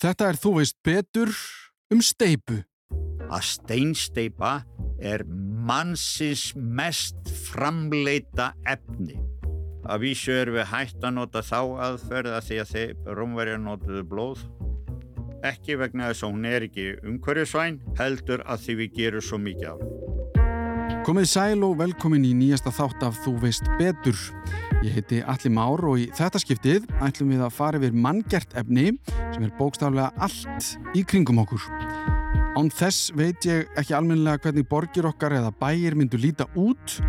Þetta er þú veist betur um steipu. Að steinsteipa er mannsins mest framleita efni. Að vísu erum við hægt að nota þá aðferða því að þeir rómverjar notuðu blóð. Ekki vegna þess að hún er ekki umhverjusvæn, heldur að því við gerum svo mikið af. Komið sæl og velkomin í nýjasta þátt af Þú veist betur. Ég heiti Alli Már og í þetta skiptið ætlum við að fara yfir manngert efni sem er bókstaflega allt í kringum okkur. Án þess veit ég ekki almennilega hvernig borgir okkar eða bæir myndu líta út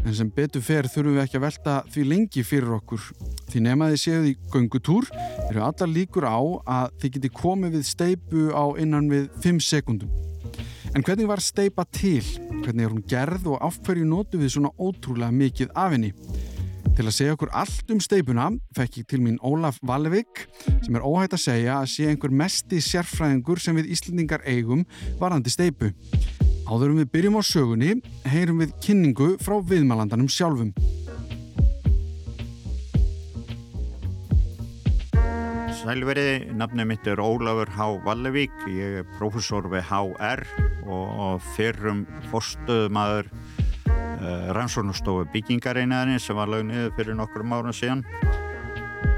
en sem betur fer þurfum við ekki að velta því lengi fyrir okkur. Því nemaði séuð í göngutúr eru allar líkur á að þið geti komið við steipu á innan við 5 sekundum. En hvernig var steipa til? Hvernig er hún gerð og áfhverju nótu við svona ótrúlega mikið af henni? Til að segja okkur allt um steipuna fekk ég til mín Ólaf Valevik sem er óhægt að segja að sé einhver mesti sérfræðingur sem við Íslandingar eigum varandi steipu. Áðurum við byrjum á sögunni, heyrum við kynningu frá viðmælandanum sjálfum. Sælveriði, nafnum mitt er Ólafur H. Vallevík, ég er profesor við HR og fyrrum fórstuðmaður uh, rannsóknustofu byggingareinaðinni sem var lögð niður fyrir nokkur ára síðan.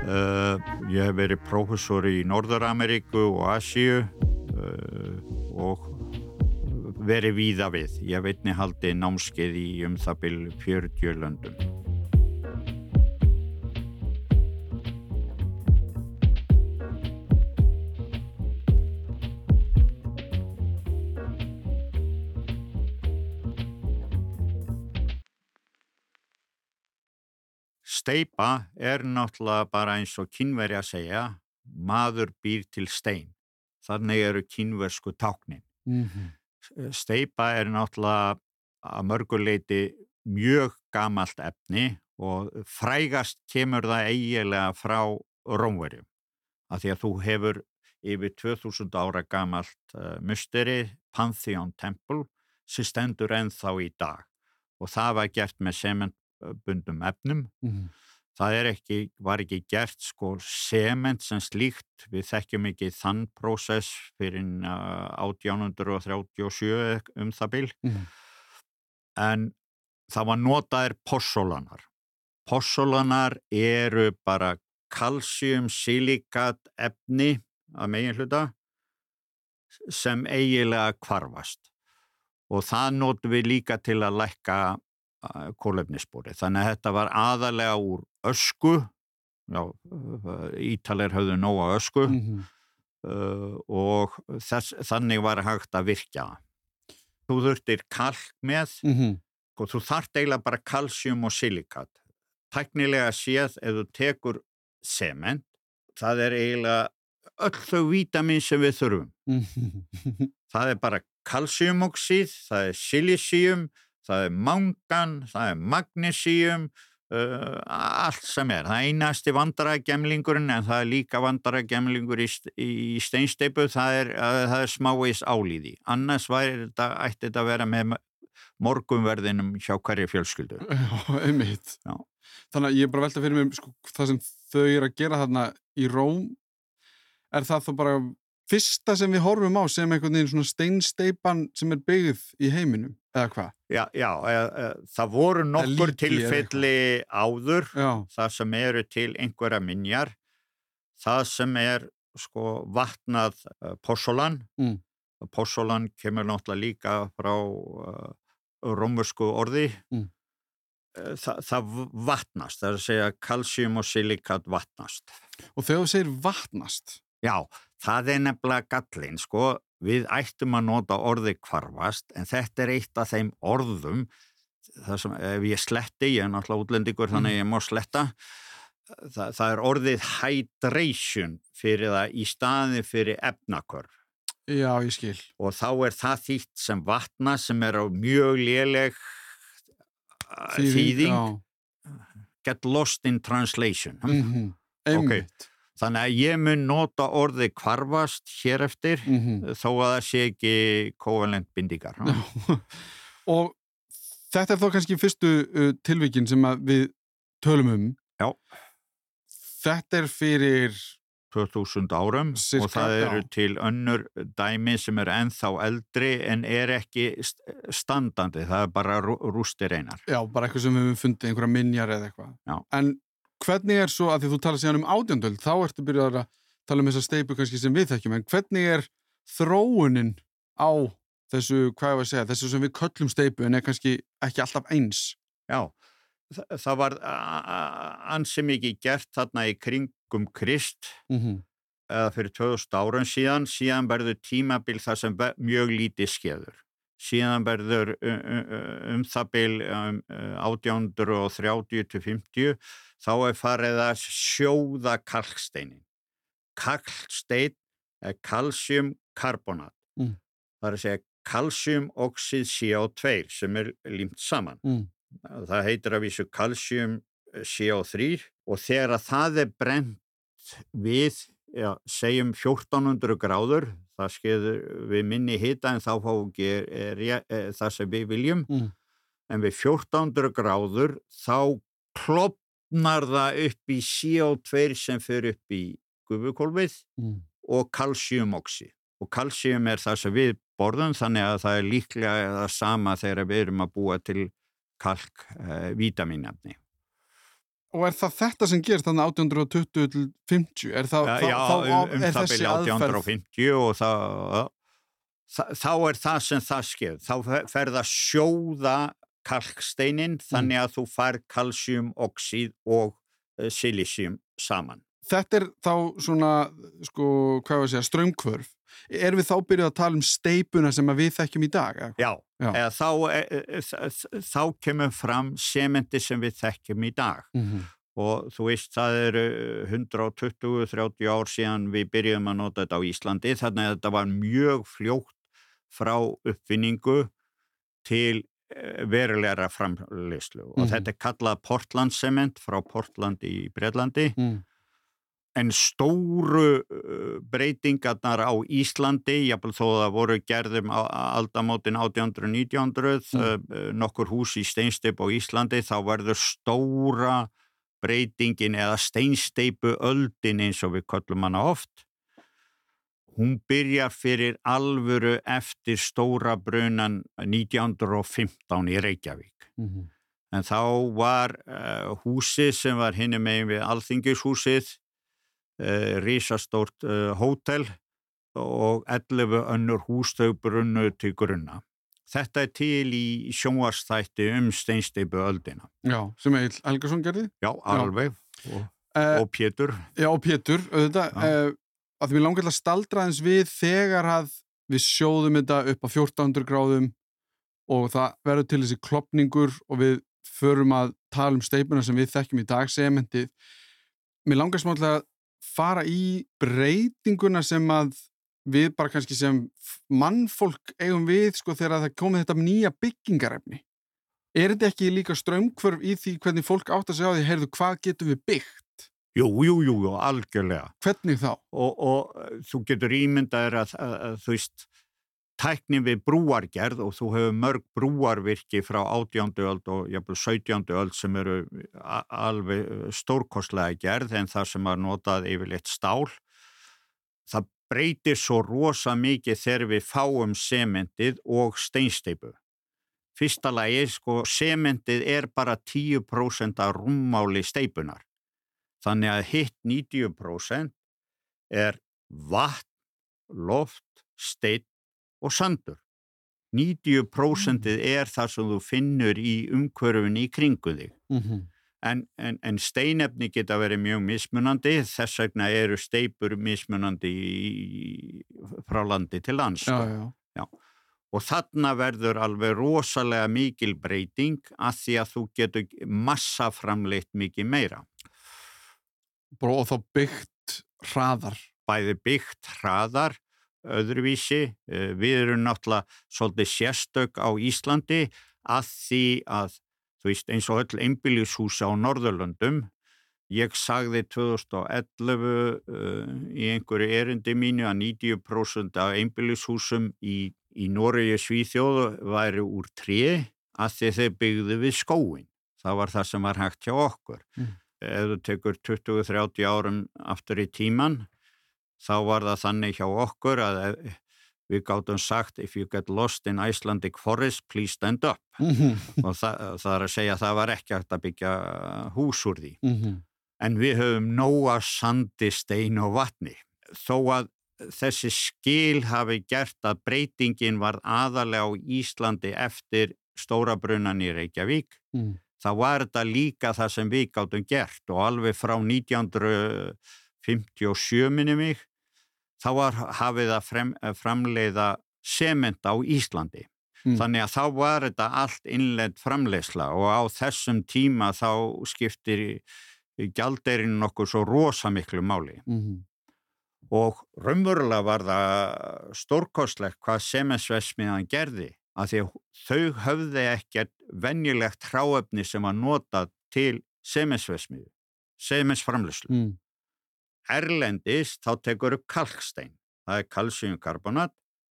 Uh, ég hef verið profesor í Norður-Ameríku og Asíu uh, og verið víða við. Ég veitni haldi námskeið í um það byrju 40 löndum. Steipa er náttúrulega bara eins og kynveri að segja, maður býr til stein. Þannig eru kynversku táknin. Mm -hmm. Steipa er náttúrulega að mörguleiti mjög gamalt efni og frægast kemur það eigilega frá Rómverjum. Af því að þú hefur yfir 2000 ára gamalt uh, musteri, Pantheon Temple, sem stendur ennþá í dag. Og það var gert með sement bundum efnum. Mm. Það ekki, var ekki gert sko sement sem slíkt, við þekkjum ekki þann prósess fyrir uh, 1837 um það bil, Mm. en það var notaðir possolanar. Possolanar eru bara kalsjum, silikat efni að megin hluta sem eigilega kvarfast og það notum við líka til að lækka kólefnisbúri. Þannig að þetta var aðalega úr ösku, já, ítalir höfðu nóga ösku Mm -hmm. uh, og þess, þannig var hægt að virkja. Þú þurftir kalk með Mm -hmm. og þú þart eiginlega bara kalsjum og silikat. Tæknilega séð ef þú tekur sement, það er eiginlega öll þau vítamin sem við þurfum. Mhm. Það er bara kalsjumoxíð, það er silísíum, það er mangan, það er magnesíum, uh, allt sem er. Það einasti vandaragemlingurinn en það er líka vandaragemlingur í, í steinsteipu, það er, uh, það er smávís álíði. Annars væri þetta, ætti þetta að vera með morgunverðinum hjá hverju fjölskyldu. Já, einmitt. Já. Þannig að ég er bara velta fyrir mér sko, það sem þau eru að gera þarna í Róm er það þá bara fyrsta sem við horfum á sem einhvern veginn svona steinsteipan sem er byggð í heiminum, eða hvað? Já, já e, e, það voru nokkur tilfelli áður, Já, það sem eru til einhverja minjar, það sem er sko vatnað uh, possolan, Mm. possolan kemur náttúrulega líka frá uh, rómursku orði, Mm. Uh, Þa, það vatnast, það er að segja kalsjum og silikat vatnast. og þegar þú segir vatnast, Já, það er nefnilega gallin, sko, við ættum að nota orði kvarfast, en þetta er eitt af þeim orðum, sem, ef ég sletti, ég er náttúrulega útlendingur, Mm. þannig ég má sletta, það, það er orðið hydration fyrir það í staði fyrir efnakörf. já, ég skil. Og þá er það þýtt sem vatna sem er á mjög léleg þýðing, get lost in translation. mm einmitt. Þannig að ég mun nota orðið kvarfast hér eftir, Mm þó að það sé ekki kovalent bindingar. ha? og þetta er þó kannski fyrstu uh, tilvíkin sem við tölum um. Já. Þetta er fyrir 2000 árum Cirka, og það eru já. til önnur dæmi sem er ennþá eldri en er ekki st- standandi, það er bara rú- rústir einar. Já, bara eitthvað sem við fundið, einhverja minjar eða eitthvað. Já. En hvernig er svo, að því þú talar síðan um átjöndöld, þá ertu byrjað að tala um þessa steipu kannski sem við þekkjum, en hvernig er þróunin á þessu, hvað ég var að segja, þessu sem við köllum steipu en er kannski ekki alltaf eins? Já, það, það var ansi mikið gert þarna í kringum Krist Mm -hmm. eða fyrir 2000 árum síðan, síðan verður tímabil það sem mjög lítið skeður. Síðan verður um, um, um það bil um, 1830 til 50 þá er farið að sjóða kalksteinin. Kalkstein er kalsjumkarbonat. Mm. Það er að segja kalsjumoxid CO2 sem er límt saman. Mm. Það heitir að vísu kalsjum CO3 og þegar að það er brent við, já, segjum 1400 gráður, það skeður við minni hita en þá fáum ekki er, er, það sem við viljum, Mm. en við 1400 gráður þá klopnar það upp í CO2 sem fyrir upp í gufukólfið Mm. og kalsjumoxi. Og kalsjum er það sem við borðum þannig að það er líklega það sama þegar við erum að búa til kalk uh, vítaminafni. Og er það þetta sem gerist þannig 1820 til 50? Er það, Já, þá, já þá, um, er það þessi aðferð 1850 og það, það, þá er það sem það skeið. Þá fer- það sjóða kalksteinin þannig að þú fær kalsjumoxid og uh, silicium saman. Þetta er þá svona, sko, hvað var að segja, strömmkvörf. Er við þá byrjuð að tala um steipuna sem við þekkjum í dag? Já, Já. Eða, þá, e, e, þ- þá kemur fram sementi sem við þekkjum í dag. Mm -hmm. og þú veist það eru 120-30 ár síðan við byrjum að nota þetta á Íslandi þannig að þetta var mjög fljótt frá uppfinningu til verulegra framleyslu og Mhm. þetta er kallað Portland cement frá Portland í Breitlandi mm. En stóru uh, breytingarnar á Íslandi, jafnvel þó það voru gerðum aldamótin 1800-1900, Mm. uh, nokkur hús í steinsteip á Íslandi, þá verður stóra breytingin eða steinsteipu öldin eins og við köllum hana oft. Hún byrjar fyrir alvöru eftir stóra brunan 1915 í Reykjavík. Mm -hmm. En þá var uh, húsið sem var hinni megin við Alþingishúsið, uh, risastórt uh, hótel og 11 önnur hús þau brunnu til grunna. Þetta er til í sjónvarstætti um steinsteipu öldina. Já, sem Egil Helgason gerði. Já, alveg. Og, Uh, og Pétur. já, og Pétur, Já. uh, að því mér langar að staldra eins við þegar að við sjóðum þetta upp á 1400 gráðum og það verður til þessi klopningur og við förum að tala um steipuna sem við þekkjum í dag, sementið. Mér langar smálega að fara í breytinguna sem að við bara kannski sem mannfólk eigum við sko þegar það komið þetta nýja byggingarefni. Er þetta ekki líka strömmkvörf í því hvernig fólk átt að segja á því, heyrðu, hvað getum við byggt? Jú, jú, jú, algjörlega. Hvernig þá? Og, og uh, þú getur ímyndaður að, að, að þú veist, tækni við brúargerð og þú hefur mörg brúarvirki frá 18. öld og jafnvel 17. öld sem eru alveg uh, stórkostlega gerð en það sem er notað yfirleitt stál. Það breytir svo rosa mikið þegar við fáum sementið og steinsteipu. Fyrsta lagi, sko, sementið er bara 10% af rúmmáli steipunar. Þannig að hitt 90% er vatn, loft, steinn og sandur. 90% er það sem þú finnur í umhverfin í kringu þig. Mm -hmm. En, en, en steinefni geta verið mjög mismunandi, þess vegna eru steipur mismunandi í, frá landi til lands. Já, sko. já. Og þarna verður alveg rosalega mikil breyting að því að þú getur massaframleitt mikið meira. Bara og þá byggt hraðar. bæði byggt hraðar öðruvísi. Eh, Við erum náttúrulega svolítið sérstök á Íslandi að því að, þú veist, eins og öll einbýlishúsa á Norðurlöndum, ég sagði 2011 uh, í einhverju erindi mínu að 90% af einbýlishúsum í, í Noregi Svíþjóðu væri úr tré að því þeir byggðu við skóin. Það var það sem var hægt hjá okkur. Mm. Ef þú tekur 20-30 árum aftur í tíman, þá var það þannig hjá okkur að ef- við gátum sagt if you get lost in Icelandic forest, please stand up Mhm, og það, það er að segja að það var ekki hægt að byggja hús úr því. mhm, En við höfum nóga sandi, stein og vatni. Þó að þessi skil hafi gert að breytingin var aðalega á Íslandi eftir stóra brunnan í Reykjavík, mhm. þá var þetta líka það sem við gátum gert og alveg frá 1957 minni mig, þá var hafið að frem, framleiða sement á Íslandi. Mm. Þannig að þá var þetta allt innlend framleiðsla og á þessum tíma þá skiptir gjaldeirinn nokkuð svo rosa miklu máli. Mhm. Og raunverulega var það stórkostlegt hvað semensvesmiðan gerði að því að þau höfði ekkert venjulegt hráefni sem var notað til semensvesmiðu, semensframleyslu. Mm. Erlendis þá tekur upp kalkstein, það er kalsíumkarbonat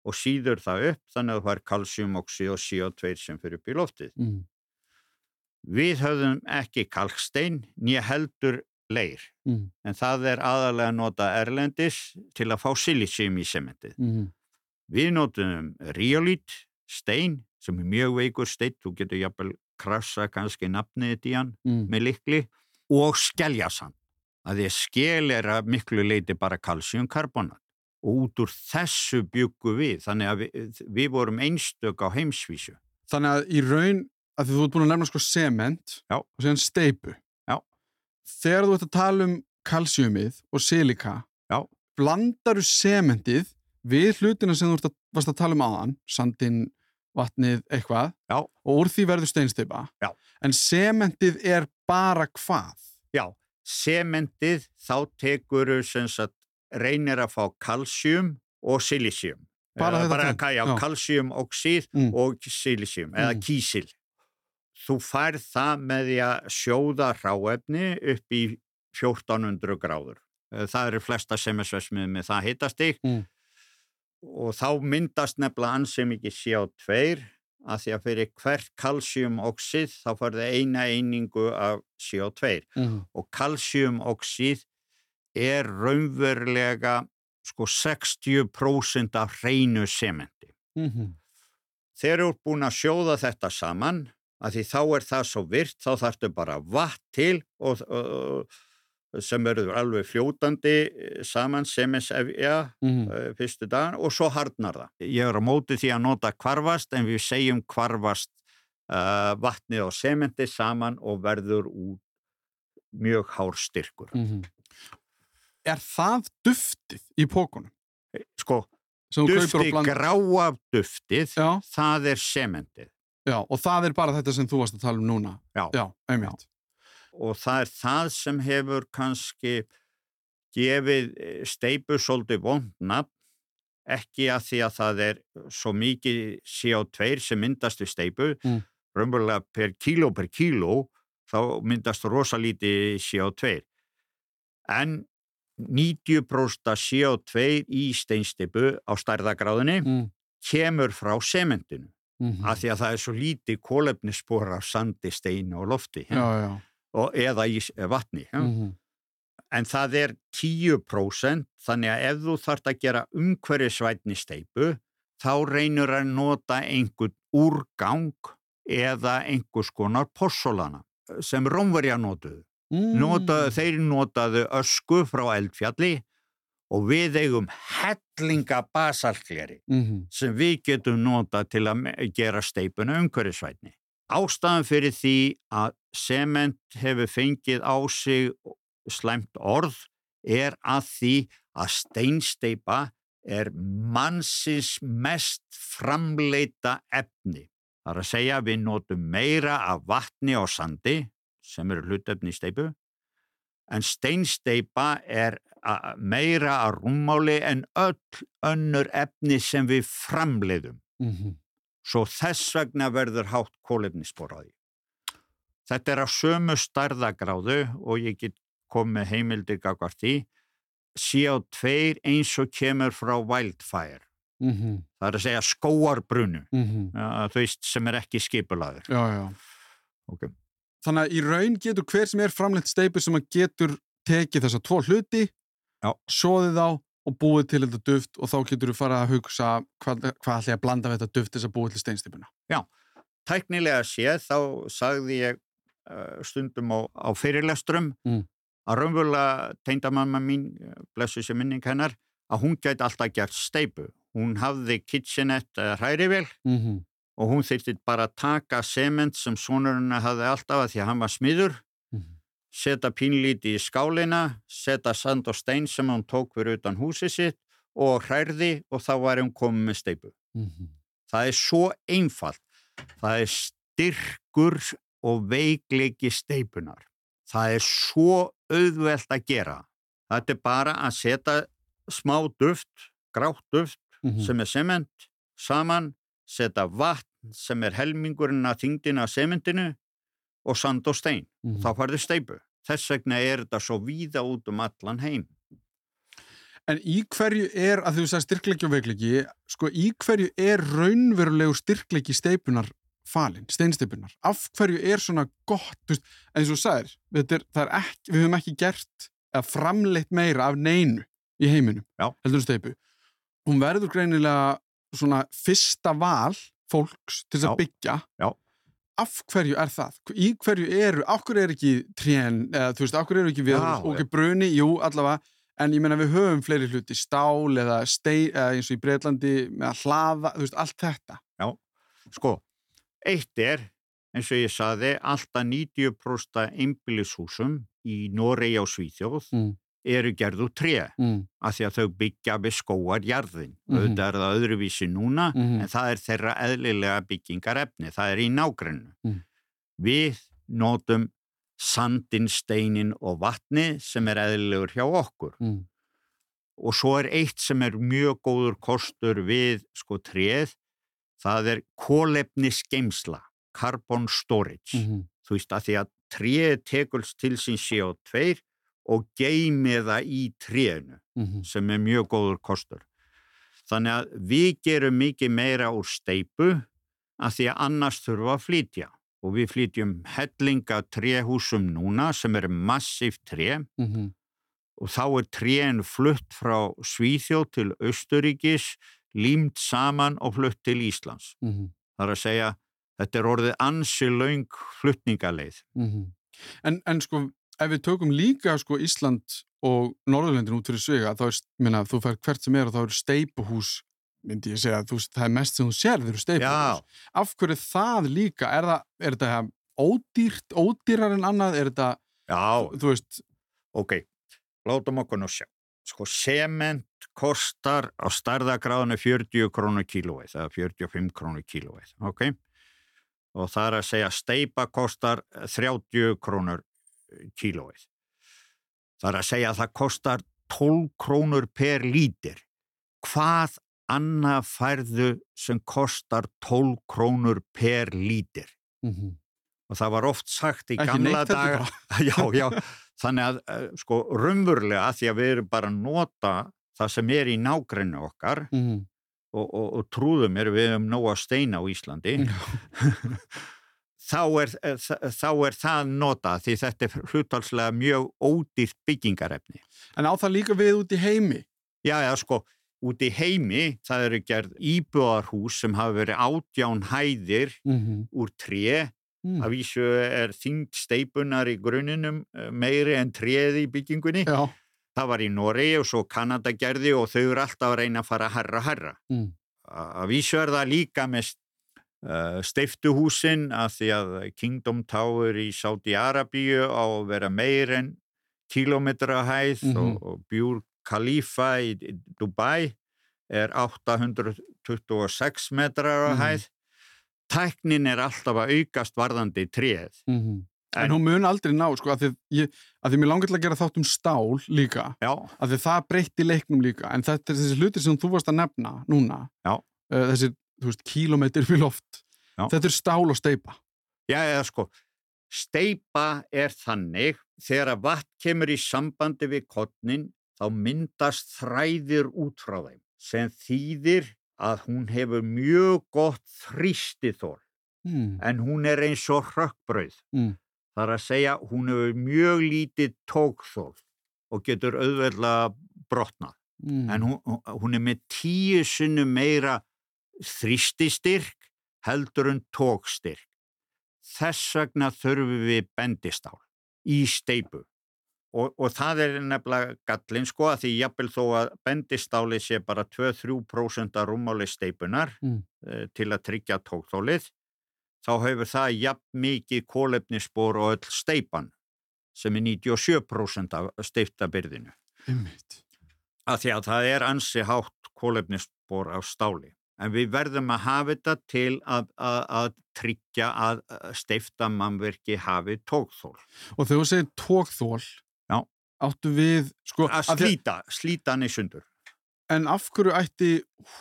og síður það upp þannig að það er kalsíumoxid og CO2 sem fyrir upp í loftið. Mhm. Við höfðum ekki kalkstein nýja heldur leir Mhm. en það er aðalega að nota erlendis til að fá silicium í sementið. Mhm. Við notum riolít, stein, sem er mjög veikur stein, þú getur jafnvel krasa kannski nafnið þetta í hann Mhm. með likli, og skeljasan. Að að skel er að miklu leiti bara kalsíumkarbonat og út úr þessu byggu við, þannig að við, við vorum einstök á heimsvísu. Þannig að í raun, að þú ert búin að nefna sko sement Já. og síðan steipu. Já. Þegar þú ert að tala um kalsjumið og silika, Já. blandaru sementið við hlutina sem þú ert að, varst að tala um aðan, sandin, vatnið, eitthvað, og úr því verður steinsteipa. En sementið er bara hvað? Já, sementið þá tekur reynir að fá kalsjum og silicium. Bara þetta bara, tvennt? ka- já, Já. kalsjúmoxíð Mm. og eða Mm. kísil. Þú færð það með því að sjóða hráefni upp í 1400 gráður. Það eru flesta semesvesmið með það hitastig Mm. og þá myndast nefnilega ansið mikið CO2 að því að fyrir hvert kalsjúmoxíð þá farði eina einingu af CO2 Mm. og kalsjúmoxíð er raunverulega sko 60% af hreinu sementi. Mm Þeir eru búin að sjóða þetta saman að því þá er það svo virt, þá þarftu bara vatn til og, og, og sem eru alveg fljótandi eh, saman semensefja Mm. uh, fyrstu dagan og svo harnar það. Ég er á móti því að nota kvarvast en við segjum kvarvast uh, vatnið og sementi saman og verður út mjög hár styrkur. -hmm. Er það duftið í pókunum? Sko, Sem þú kaupir dufti, og bland- gráa duftið, Já, það er sementið. já, og það er bara þetta sem þú varst að tala um núna. Já. Já, einmitt. Og það er það sem hefur kannski gefið eh, steipu svolítið vondnafn, ekki að því að það er svo mikið CO2 sem myndast við steipu, Mm. raunverulega per kíló per kíló, þá myndast rosalítið CO2. En 90% CO2 í steinsteipu á stærðagráðinni Mm. kemur frá sementinu. Mm af því að það er svo lítið kólefnisspor af sandi, steinu og lofti Já, já. Og, eða í s- vatni. Mm. Mm En það er 10% þannig að ef þú þarft að gera umhverfisvætni steipu þá reynur að nota einhvern úrgang eða einhvers konar possolana sem Rómverja notuðu. Mm. Nota, þeir notaðu ösku frá eldfjalli og við eigum hellinga basalkleri Mm sem við getum notað til að gera steipuna umhverfisvætni. Ástæðan fyrir því að sement hefur fengið á sig slæmt orð er að því að steinsteipa er mannsins mest framleita efni. Það er að segja að við notum meira af vatni og sandi, sem eru hlutefni í steipu, en steinsteipa er meira að rúmmáli en öll önnur efni sem við framleiðum. -hmm. Svo þess vegna verður hátt kólefnisspor á því. Þetta er á sömu starðagráðu og ég get komið heimildir gagvart því. CO2 eins og kemur frá wildfire. Mm -hmm. Það er að segja skóarbrunu, Mm -hmm. veist, sem er ekki skipulaður. Já, já. Okay. Þannig að í raun getur hver sem er framleitt steipu sem að getur tekið þessa tvo hluti, Já. svoðið á og búið til þetta duft og þá getur þú fara að hugsa hvað, hvað ætla ég að blanda við þetta duft þess að búið til steinstipuna. Tæknilega séð þá sagði ég uh, stundum á, á fyrirlestrum Mm. að raunverulega teindamamma mín, eh, blessu sér minning hennar, að hún gæti alltaf gert steipu. Hún hafði kitchenette eða hrærivel Mm -hmm. og hún þyrfti bara taka sement sem sonurinn hafði alltaf að því að hann var smiður. Setja pínlíti í skálina, setja sand og stein sem hún tók fyrir utan húsið sitt og hrærði og þá var hún komið með steipu. Mhm. Það er svo einfalt. Það er styrkur og veikleiki steipunar. Það er svo auðvelt að gera. Þetta er bara að setja smá duft, grátt duft Mhm. sem er sement saman, setja vatn sem er helmingurinn að þingdina af sementinu og sand og stein. Mhm. Þá farðu steipu. Þess vegna er þetta svo víða út um allan heim. En í hverju er, að þú sagði styrkleiki og veikleiki, sko í hverju er raunverulegu styrkleiki steipunar falin, steinsteipunar? Af hverju er svona gott, þú veist, eins og sagðir, ekki, við höfum ekki gert eða framleitt meira af neinu í heiminum, Já. heldur steipu. Hún verður greinilega svona fyrsta val fólks til þess að byggja. Já. Af hverju er það? Í hverju eru, af hverju er ekki trén, eða þú veist, af hverju eru ekki við, Já, og ekki bruni, jú, allavega, en ég meina við höfum fleiri hluti, stál eða stei, eða eins og í Breitlandi með að hlaða, þú veist, allt þetta. Sko, eitt er, eins og ég saði, alltaf 90% einbýlishúsum í Noregi og Svíþjóð Mm. Eru gerðu tré Mm. af því að þau byggja við skóarjarðin. Mhm. Auðvitað er það öðruvísi núna Mhm. en það er þeirra eðlilega byggingarefni. Það er í nágrennu. Mm. Við notum sandin, steinin og vatni sem er eðlilegur hjá okkur. Mm. Og svo er eitt sem er mjög góður kostur við sko tréð, það er kólefnisgeimsla, carbon storage. Mm. Þú veist að því að tréð tekulst til sín CO2 og geimi það í trénu Mm. sem er mjög góður kostur. Þannig að við gerum mikið meira úr steipu að því að annars þurfa að flytja og við flytjum hellinga tréhúsum núna sem eru massíft tré Mm. og þá er trén flutt frá Svíþjóð til Östuríkis, límt saman og flutt til Íslands. Mm. Það er að segja, þetta er orðið ansi laung flutningaleið. Mm. En, en sko, ef við tökum líka sko Ísland og Norðurlöndin út fyrir svega, þá er, minna, þú fær hvert sem er og þá eru steipuhús, myndi ég segja, þú það er mest sem þú sér, þau eru steipuhús. Já, Af hverju það líka? Er, það, er þetta ódýrt, ódýrar en annað? Er þetta, já, þú veist, ok, látum okkur nú sjá. Sko, sement kostar á starðagráðinu 40 krónu kílóið, eða 45 krónu kílóið, ok? Og það er að segja steipa kostar 30 krónur kílóið. Það er að segja að það kostar 12 krónur per lítir. Hvað annað færðu sem kostar 12 krónur per lítir? mm Og það var oft sagt í ekki gamla daga. já, já, þannig að uh, sko raunverulega því að við erum bara að nota það sem er í nágrennu okkar Mm. og, og, og trúðum er við um nóga steina á Íslandi þá, er, eh, þ- þá er það nota því þetta er hlutalslega mjög ódýrt byggingarefni. En á það líka við út í heimi? Já, já, sko, út í heimi það eru gerð íbúðarhús sem hafa verið átján hæðir Mm. úr tré Mm. Af vísu er þyngd steipunar í gruninum eh, meiri en tréð í byggingunni. Já. Það var í Noregi og svo Kanada gerði og þau eru alltaf að reyna að fara herra herra. Mm. Að vísu er það líka með uh, steiftuhúsin að því að Kingdom Tower í Saudi-Arabíu á að vera meir en kílometra hæð Mhm. og, og Bjúr Khalifa í í Dubai er 826 metrar á Mhm. hæð. Tæknin er alltaf að aukast varðandi tréð. Mm. En, En- hún mun aldrei ná, sko, að því, ég, að því mér langar til að gera þátt um stál líka, Já, að því það breytti leiknum líka, en þetta er þessi hlutir sem þú varst að nefna núna, Já. uh, þessi, þú veist, kílómetri við loft, Já. þetta er stál og steipa. já, eða sko, steipa er þannig þegar að vatn kemur í sambandi við kottnin þá myndast þræðir út frá þeim sem þýðir að hún hefur mjög gott þrýstithól Mm. en hún er eins og hrökkbrauð. Mm. Það er að segja hún hefur mjög lítið tókþól og getur auðveldlega brotnað. Mm. en hún, hún er með tíu sinnum meira þrýstistyrk heldur en tókstyrk. Þess vegna þurfum við bendistál í steipu og, og það er nefnilega gallin sko að því jafnvel þó að bendistáli sé bara 2-3% af rúmáli steipunar Mm. eh, til að tryggja tókþólið þá hefur það jafn mikið kólefnisspor og öll steipan sem er 97% af steiftabyrðinu Einmitt. að því að það er ansi hátt kólefnisspor á stáli. En við verðum að hafa þetta til að, að, að tryggja að steifta mannverki hafi tókþól. Og þegar þú segir tókþól, Já. áttu við, sko, Að af því- slíta, slíta hann í sundur. en af hverju ætti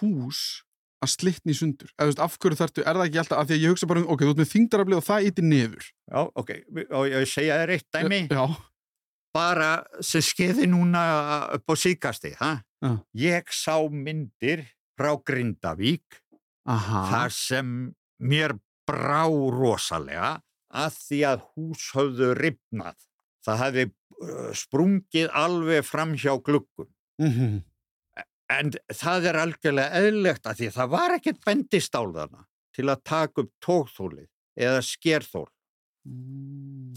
hús að slitna í sundur? Eða, veist, af hverju þarftu, er það ekki alltaf, af því að ég hugsa bara um, ok, þú ert með þingdaraflið og það ítir niður. Já, ok, og ég segja þér eitt dæmi, Já, bara sem skeiði núna upp á síkasti, ha? Já. Ég sá myndir frá Grindavík aha. þar sem mér brá rosalega að því að hús höfðu ripnað. Það hefði uh, sprungið alveg fram hjá gluggum. Mm En það er algjörlega eðlegt að því að það var ekkert bendistál þarna til að taka upp tókþólið eða skerþól.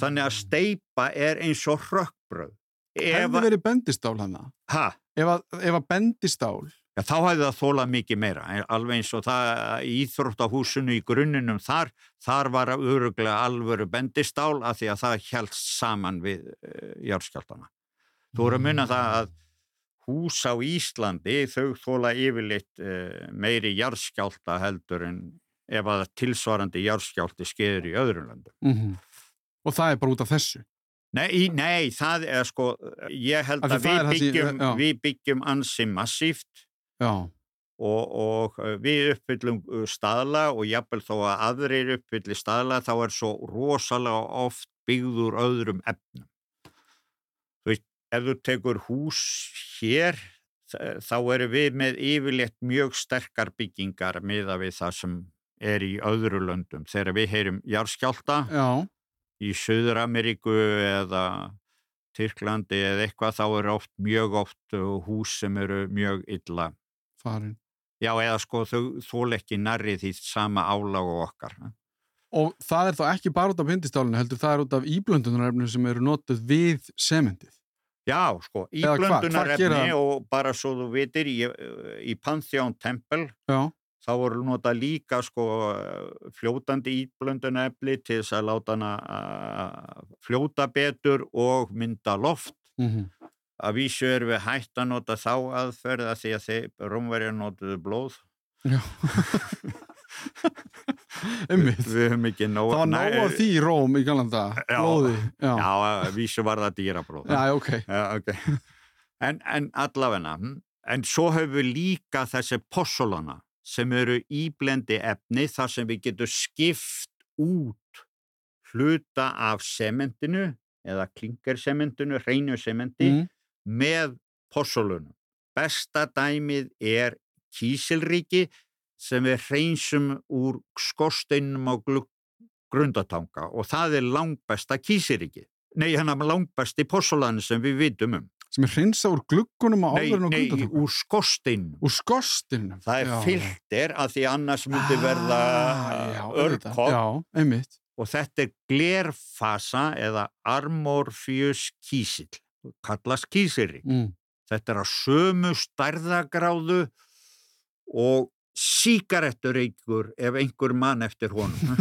Þannig að steipa er eins og hrökkbröð. Ef Hefði verið bendistál hana? að, ef að bendistál, já, þá hefði það þólað mikið meira. Alveg eins og það Íþróttahúsinu í grunninum þar, þar var öruglega alvöru bendistál að því að það helst saman við uh, járskjaldana. Þú voru að munna það að hús á Íslandi þau þóla yfirleitt uh, meiri jarðskjálta heldur en ef að tilsvarandi jarðskjálti skeður í öðrum löndum. mm og það er bara út af þessu. Nei, nei, það er sko, ég held að það við byggjum, við byggjum ansi massíft Já, og, og uh, við uppfyllum uh, staðla og jafnvel þó að aðrir uppfylli staðla þá er svo rosalega oft byggður öðrum efnum. Þú veist, ef þú tekur hús hér þá eru við með yfirleitt mjög sterkar byggingar miða við það sem er í öðru löndum. Þegar við heyrum jarðskjálta já, í Suður-Ameríku eða Tyrklandi eða eitthvað þá eru oft mjög oft uh, hús sem eru mjög illa. Farin. Já, eða sko þau þól ekki nærri því sama álag og okkar. Og það er þá ekki bara út af bendistálinu, heldur það er út af íblöndunarefnum sem eru notuð við sementið. Já, sko, í Eða hvað? Hvað gera blöndunarefni það? og bara svo þú vitir, í, í Pantheon Temple Já, þá voru nota líka sko fljótandi íblöndunarefni til þess að láta hana fljóta betur og mynda loft. mm Að vísu erum við hægt að nota þá aðferða því að þeir rómverjar notuðu blóð. já. Einmitt. Við höfum ekki nóg... Það var nóg af því í Róm í galanda, blóði. Já, Já, að vísu var það dýrablóð. já, ok. Já, ok. En, en allavegna, hm, en svo höfum við líka þessi possolana sem eru íblendi efni þar sem við getum skipt út hluta af sementinu eða klingersementinu, hreinu sementi Mm. Með possolunum. Besta dæmið er kísilríki sem við hreinsum úr skorsteinum á grundatanga og það er langbesta kísilríki. Nei, hann er langbesti possolani sem við vitum um. Sem er hreinsa úr gluggunum á Nei, áðurinn og nei, grundatanga. úr skorsteinum. Úr skorstinu. Það er filter að því annars myndi verða Ah, auðvitað. örkopp Já, einmitt. og þetta er glerfasa eða armorfius kísil, kallast kísilrík. Mm. Þetta er á sömu stærðagráðu og síkaretturreikur ef einhver mann eftir honum.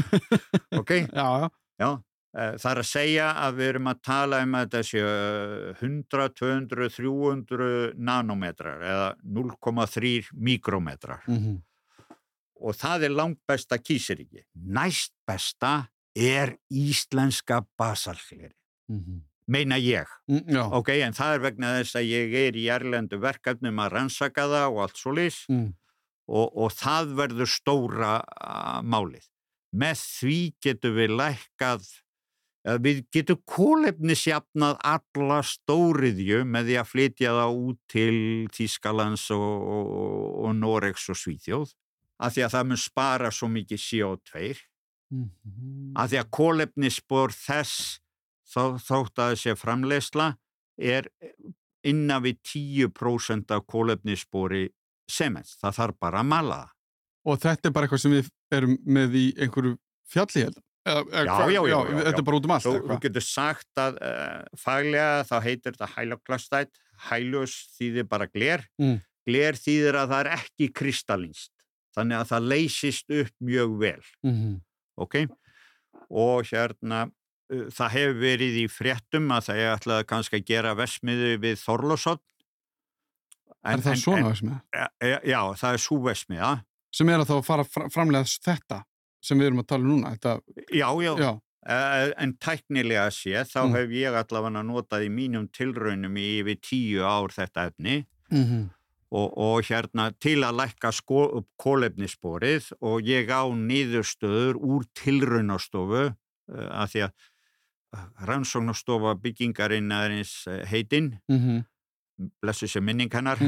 ok? Já, já. Já. eh, Það er að segja að við erum að tala um að eh, 100, 200, 300 nanometrar eða 0,3 mikrometrar Mm og það er langt besta kísiríki. Næst besta er íslenska basalgleri. -hmm. Meina ég. mm. Ok, en það er vegna þess að ég er í erlendu verkefnum að rannsaka það og allt svo lís Mm. og, og það verður stóra málið. Með því getum við lækkað, við getum kólefnisjafnað alla stóriðju með því að flytja það út til Þískalands og, og, og Noregs og Svíþjóð, af því að það mun spara svo mikið CO2, Mhm. af því að kólefnisspor þess þó, þótt að þessi framleiðsla er, innan við 10% af kólefnisspori semens. Það þarf bara að mala það. Og þetta er bara eitthvað sem við erum með í einhverju fjalli held. Já, já, já, já, Þetta er bara út um allt. Þú, getur sagt að uh, faglega þá heitir þetta hæloklasstætt, hælus þýðir bara gler, Mm. gler þýðir að það er ekki kristallinst, þannig að það leysist upp mjög vel, Mhm. ok? Og hérna, það hefur verið í fréttum að það er ætlaði kannski að gera vesmiðu við Þorlósson. Er það svona þess með? En, já, já, það er svo vesmiða. Sem er að þá fara fra- framlega þetta sem við erum að tala um núna. Þetta, Já, já, já. Uh, en tæknilega sé, þá Mm. hef ég allavega notað í mínum tilraunum í yfir tíu ár þetta efni Mm og, og hérna til að lækka sko, kólefnissporið og ég á niðurstöður úr tilraunastofu uh, að því að rannsóknastofa byggingarinnaðins heitinn, -hmm. blessu sér minning hennar.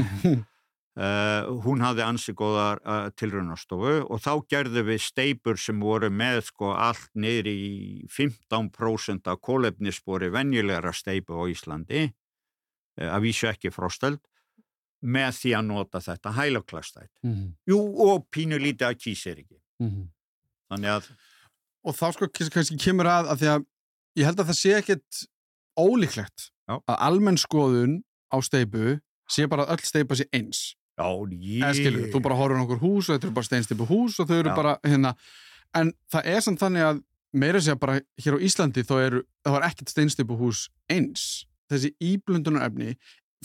Uh, hún hafði ansi góðar uh, tilraunastofu og þá gerðu við steipur sem voru með sko allt niður í 15% af kólefnisspori venjulegra steipu á Íslandi uh, að vísu ekki frostöld með því að nota þetta hælaklastætt. Mhm. Jú, og pínu lítið að kýsir ekki. Mhm. Þannig að, Og þá sko kannski kemur að, að því að ég held að það sé ekkit ólíklegt Já. að almenn skoðun á steipu sé bara að öll steipa sé eins. já, eða skilur, þú bara horfur á okkur hús og þetta eru bara steinstipu hús og þau eru Já. bara hérna, en það er samt þannig að meira segja bara hér á Íslandi þá það var ekkert steinstipu hús eins, þessi íblundunarefni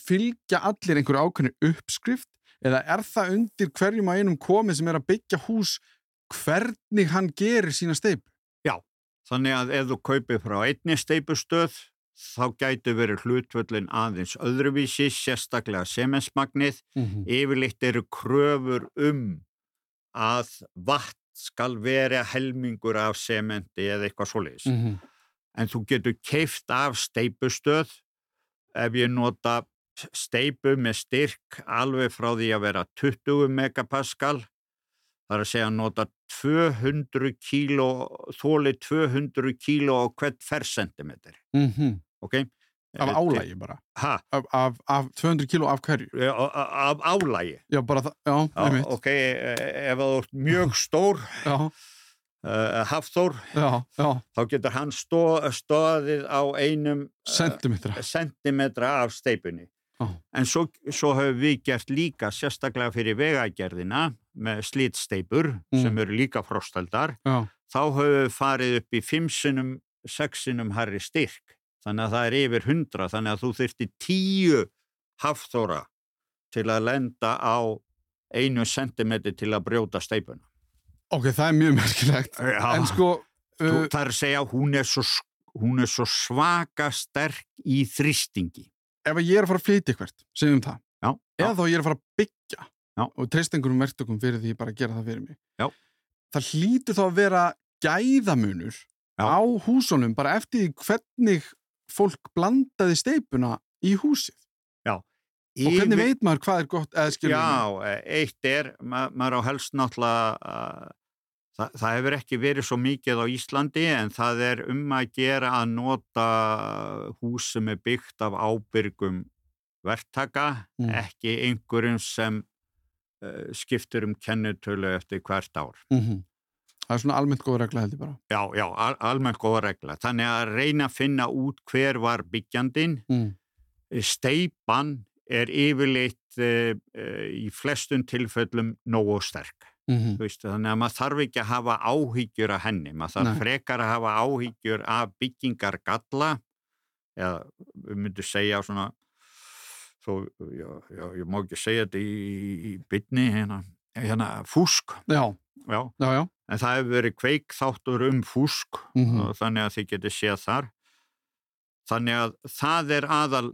fylgja allir einhverju ákveðni uppskrift eða er það undir hverjum að einum komið sem er að byggja hús hvernig hann gerir sína steipu þannig að ef þú kaupir frá einni steipustöð þá gætu verið hlutvöllin aðeins öðruvísi, sérstaklega semensmagnið mm -hmm. yfirleitt eru kröfur um að vatn skal vera helmingur af sementi eða eitthvað svoleiðis. Mm -hmm. En þú getur keift af steipustöð ef ég nota steipu með styrk alveg frá því að vera 20 megapascal. Það er að segja að nota 200 kíló, þóli 200 kíló á hvert fersentimeter. Ok? Mhm. af álægi bara Ha, af, af, af 200 kíló af hverju af álægi. já bara það, já, Já, einmitt ok, eh, ef þú ert mjög stór, já, uh, hafþór, já, já, þá getur hann stó, stóðið á einum sentimetra sentimetra af steipunni. En svo, svo höfum við gert líka sérstaklega fyrir vegagerðina með slítsteipur Mm. sem eru líka frostaldar. já, Þá höfum við farið upp í fimm sinnum, sex sinnum harri styrk. Þannig að það er yfir hundra, þannig að þú þyrfti tíu hafþóra til að lenda á einu sentimetri til að brjóta steipuna. ok, það er mjög merkilegt Já. en sko uh, það er að segja hún er svo, hún er svo svaka sterk í þrýstingi. ef ég er að fara að flytja hvert, segjum það Já, eða þá ég er að fara að byggja Já. og treyst einhverjum verktökum fyrir því bara að gera það fyrir mig Já. það hlýtur þá að vera gæðamunur Já. á húsunum bara eftir hvernig fólk blandaði steipuna í húsið og hvernig Yfir- veit maður hvað er gott eða skilur Já, eh, eitt er, ma maður á helst náttúrulega, uh, það, það hefur ekki verið svo mikið á Íslandi en það er um að gera að nota hús sem er byggt af ábyrgum verktaka, Mm. ekki einhverjum sem uh, skiptur um kennutölu eftir hvert ár. mm það er svona almennt góð regla held ég bara Já, já, al almennt góða regla. Þannig að reyna að finna út hver var byggjandinn. mm. Steipan er yfirleitt uh, uh, í flestum tilfellum nógu sterk. Mm Þú veist, þannig að maður þarf ekki að hafa áhyggjur af henni, maður þarf Nei. frekar að hafa áhyggjur af byggingar galla eða við myndum segja svona þó, já, já, ég má ekki segja þetta í, í bytni hérna, hérna fúsk, já, já, já, já. En það hefur verið kveik þáttur um fúsk Mhm. og þannig að þið getið séð þar. Þannig að það er aðal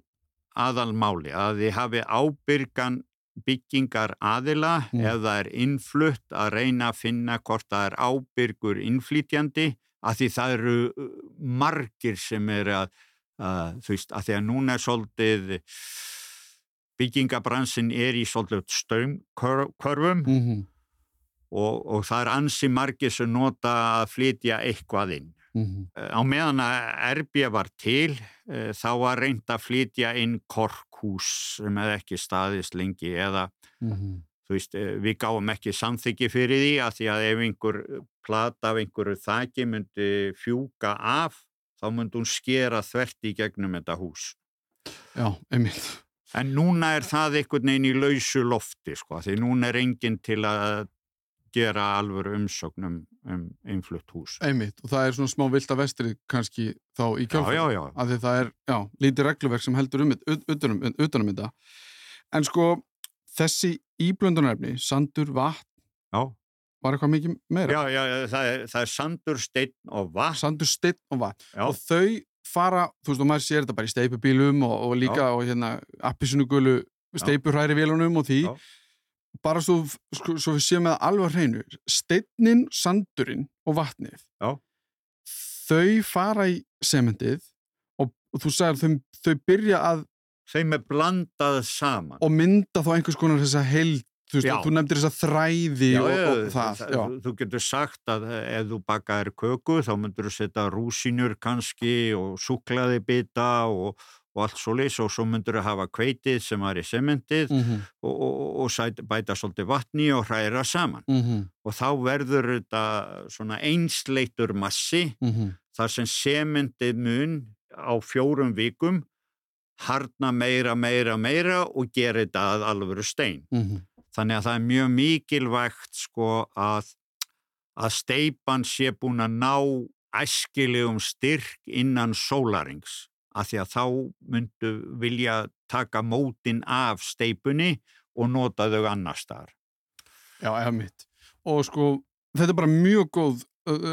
aðalmáli, að þið hafi ábyrgan byggingar aðila Mm. ef það er innflutt að reyna að finna hvort það er ábyrgur innflytjandi að því það eru uh, margir sem er að, að þú veist, að því að núna er svolítið byggingabransin er í svolítið stömmkörfum mm og, og það er ansi margir sem nota að flytja eitthvað inn Mhm. Eh, Á meðan að Erbja var til, eh, þá var reynd að flytja inn korkhús sem hefði ekki staðist lengi eða Mhm. þú veist, eh, við gáum ekki samþyggi fyrir því að því að ef einhver plata af einhverju þaki myndi fjúka af, þá myndi hún skera þvert í gegnum þetta hús. Já, einmitt. En núna er það einhvern veginn í lausu lofti, sko, því núna er enginn til að gera alvöru umsóknum um innflutt hús. Einmitt. Og það er svona smá vilda vestrið kannski þá í Já, kjálfæri. já, já. Af því það er, já, lítið regluverk sem heldur um, ut- utanum, utanum þetta. En sko, þessi íblöndunarefni, sandur, vatn, Já, var eitthvað mikið meira? já, já það, er, það er sandur, steinn og vatn. Sandur, steinn og vatn. Já, Og þau fara, þú veist, og maður sér þetta bara í steipubílum og, og líka á hérna appisunugulu steipurhræri vélunum og því. Já. Bara svo, sko, svo við séum með alveg hreinu. Steinin, sandurinn og vatnið. Já. Þau fara í sementið og, og þú sagðir þau, þau byrja að þeim er blandað saman. og mynda þá einhvers konar þessa heild þú, veist, Já. þú nefndir þessa þræði og, og það, já, þú, getur sagt að ef þú bakaðir köku þá myndur þú setja rúsínur kannski og súklaði bita og, og allt svo leys og svo myndur þú hafa kveitið sem var í sementið mm -hmm, og, og, og sæt, bæta svolítið vatni og hræra saman. Og þá verður þetta svona einsleitur massi mhm, þar sem sementið mun á fjórum vikum harna meira, meira, meira og gera þetta að alvöru stein. Þannig að það er mjög mikilvægt sko að, að steipan sé búin að ná æskilegum styrk innan sólarings af því að þá myndu vilja taka mótin af steipunni og nota þau annar staðar. já, eða mitt og sko, þetta er bara mjög góð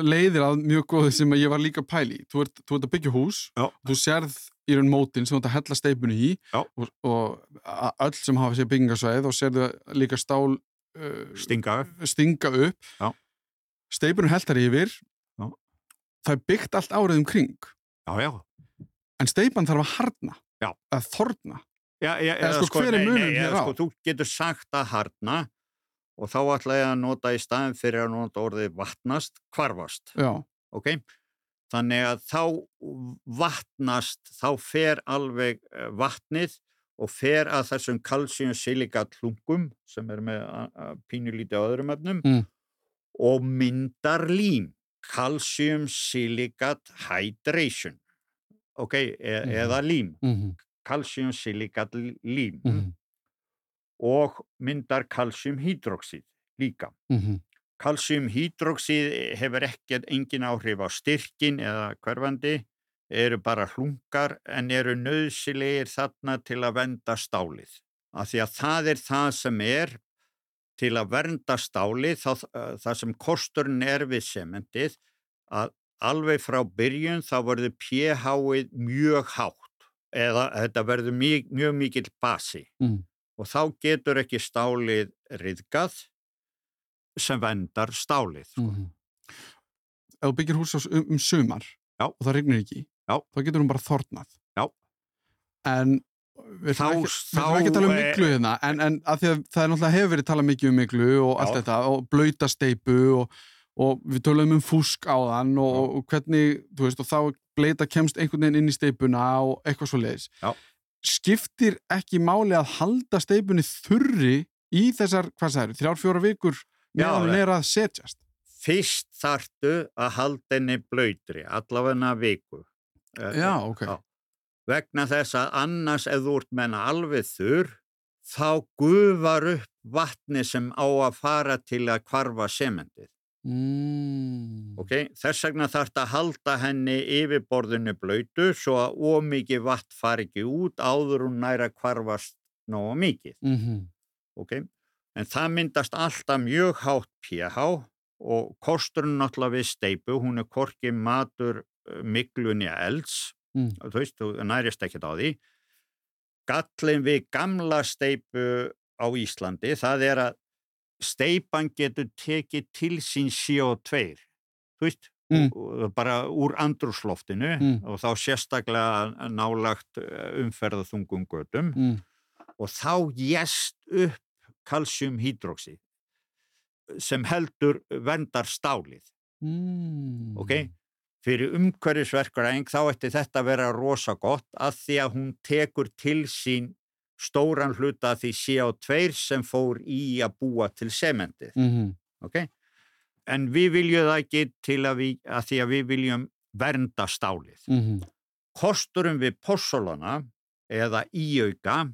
leiðir að mjög góð sem að ég var líka að pæli þú ert, þú ert að byggja hús Já. þú sérð í raun mótin sem þú ert að hella steipunni í Já. og, og öll sem hafa sér byggingasvæð og sérðu líka stál uh, Stinga stinga upp Já. steipunum heltar yfir Já. það er byggt allt árið um kring en steipan þarf að harna að þorna Eða sko, hver er nei, munurinn nei, eða á? Sko, þú getur sagt að harna og þá ætla ég að nota í staðin fyrir að nota orðið vatnast, hvarfast, já, ok? Þannig að þá vatnast, þá fer alveg eh, vatnið og fer að þessum kalsíumsilikat hlungum sem er með pínulítið á öðrum efnum Mm. og myndar lím, kalsíumsilikat hydration, ok, e Mhm. eða lím mm kalsíumsilikat lím -hmm. og myndar kalsíumhydroxíð líka. Mm Kalsíumhydroxíð hefur ekki engin áhrif á styrkin eða hverfandi, eru bara hlungar en eru nöðsilegir þarna til að venda stálið. Af því að það er það sem er til að vernda stálið, það, það sem kosturinn er við sementið, að alveg frá byrjun þá verður pH-ið mjög hátt eða þetta verður mjög, mjög mikill basi Mm. og þá getur ekki stálið riðgað sem vendar stálið. sko. -hmm. ef þú byggir hús á- um, um sumar Já. og það rignir ekki Já. þá getur hún bara þornað Já. en við Þá- ætlum ekki, að tala um eh, miklu hérna en, en að að það er náttúrulega hefur verið talað mikið um miklu og allt þetta og blöyta steipu og, og við tölum um fúsk á þann og, og hvernig, þú veist, og þá bleita kemst einhvern veginn inn í steipuna og eitthvað svo leiðis Já. skiptir ekki máli að halda steipunni þurri í þessar, hvað það eru, þrjár, fjóra vikur meðan hún eh. er að setjast Fyrst þartu að halda henni blöytri, allavegna viku. Eh, Já, ok. Já. Vegna þess að annars ef þú ert menna alveg þurr, þá gufar upp vatni sem á að fara til að kvarfa sementið. Mm. ok? Þess vegna þarf þetta að halda henni yfirborðinu blöytu svo að ómikið vatn fari ekki út áður hún næra kvarfast nógu mikið, Mm -hmm. ok? En það myndast alltaf mjög hátt pH og kosturinn náttúrulega við steipu, hún er korki matur eh, miklunni elds, Mm. þú veist, þú nærist ekkert á því. Gallin við gamla steipu á Íslandi, það er að steipan getur tekið til sín CO2, þú veist, Mm. bara úr andrúsloftinu Mm. og þá sérstaklega nálagt umferðaþungum götum Mm. og þá jæst upp kalsjumhydroxid sem heldur vendar stálið, Mm. ok? fyrir umhverfisverkræðing þá ætti þetta að vera rosa gott að því að hún tekur til sín stóran hluta því CO2 sem fór í að búa til sementið. Mm -hmm. Okay? En við viljum það ekki til að, við, að því að við viljum vernda stálið. Mm -hmm. Kosturum við possolana eða íauka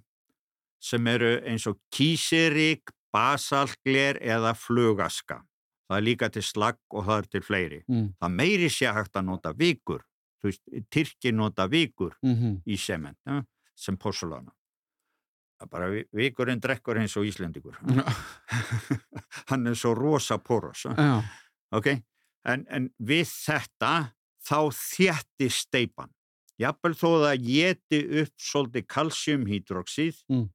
sem eru eins og kísirík, basalgler eða flugaska. Það er líka til slagg og það er til fleiri. Mm. Það meiri sé hægt að nota vikur. Þú veist, Tyrki nota vikur Mm -hmm. í sement ja, sem possulana. Bara vi- vikurinn drekkur eins og Íslendingur. Hann er svo rosa poros. Ja. Ok, en, en við þetta þá þjætti steipan. Jafnvel þó það geti upp svolítið kalsjumhydroxíð, Mm.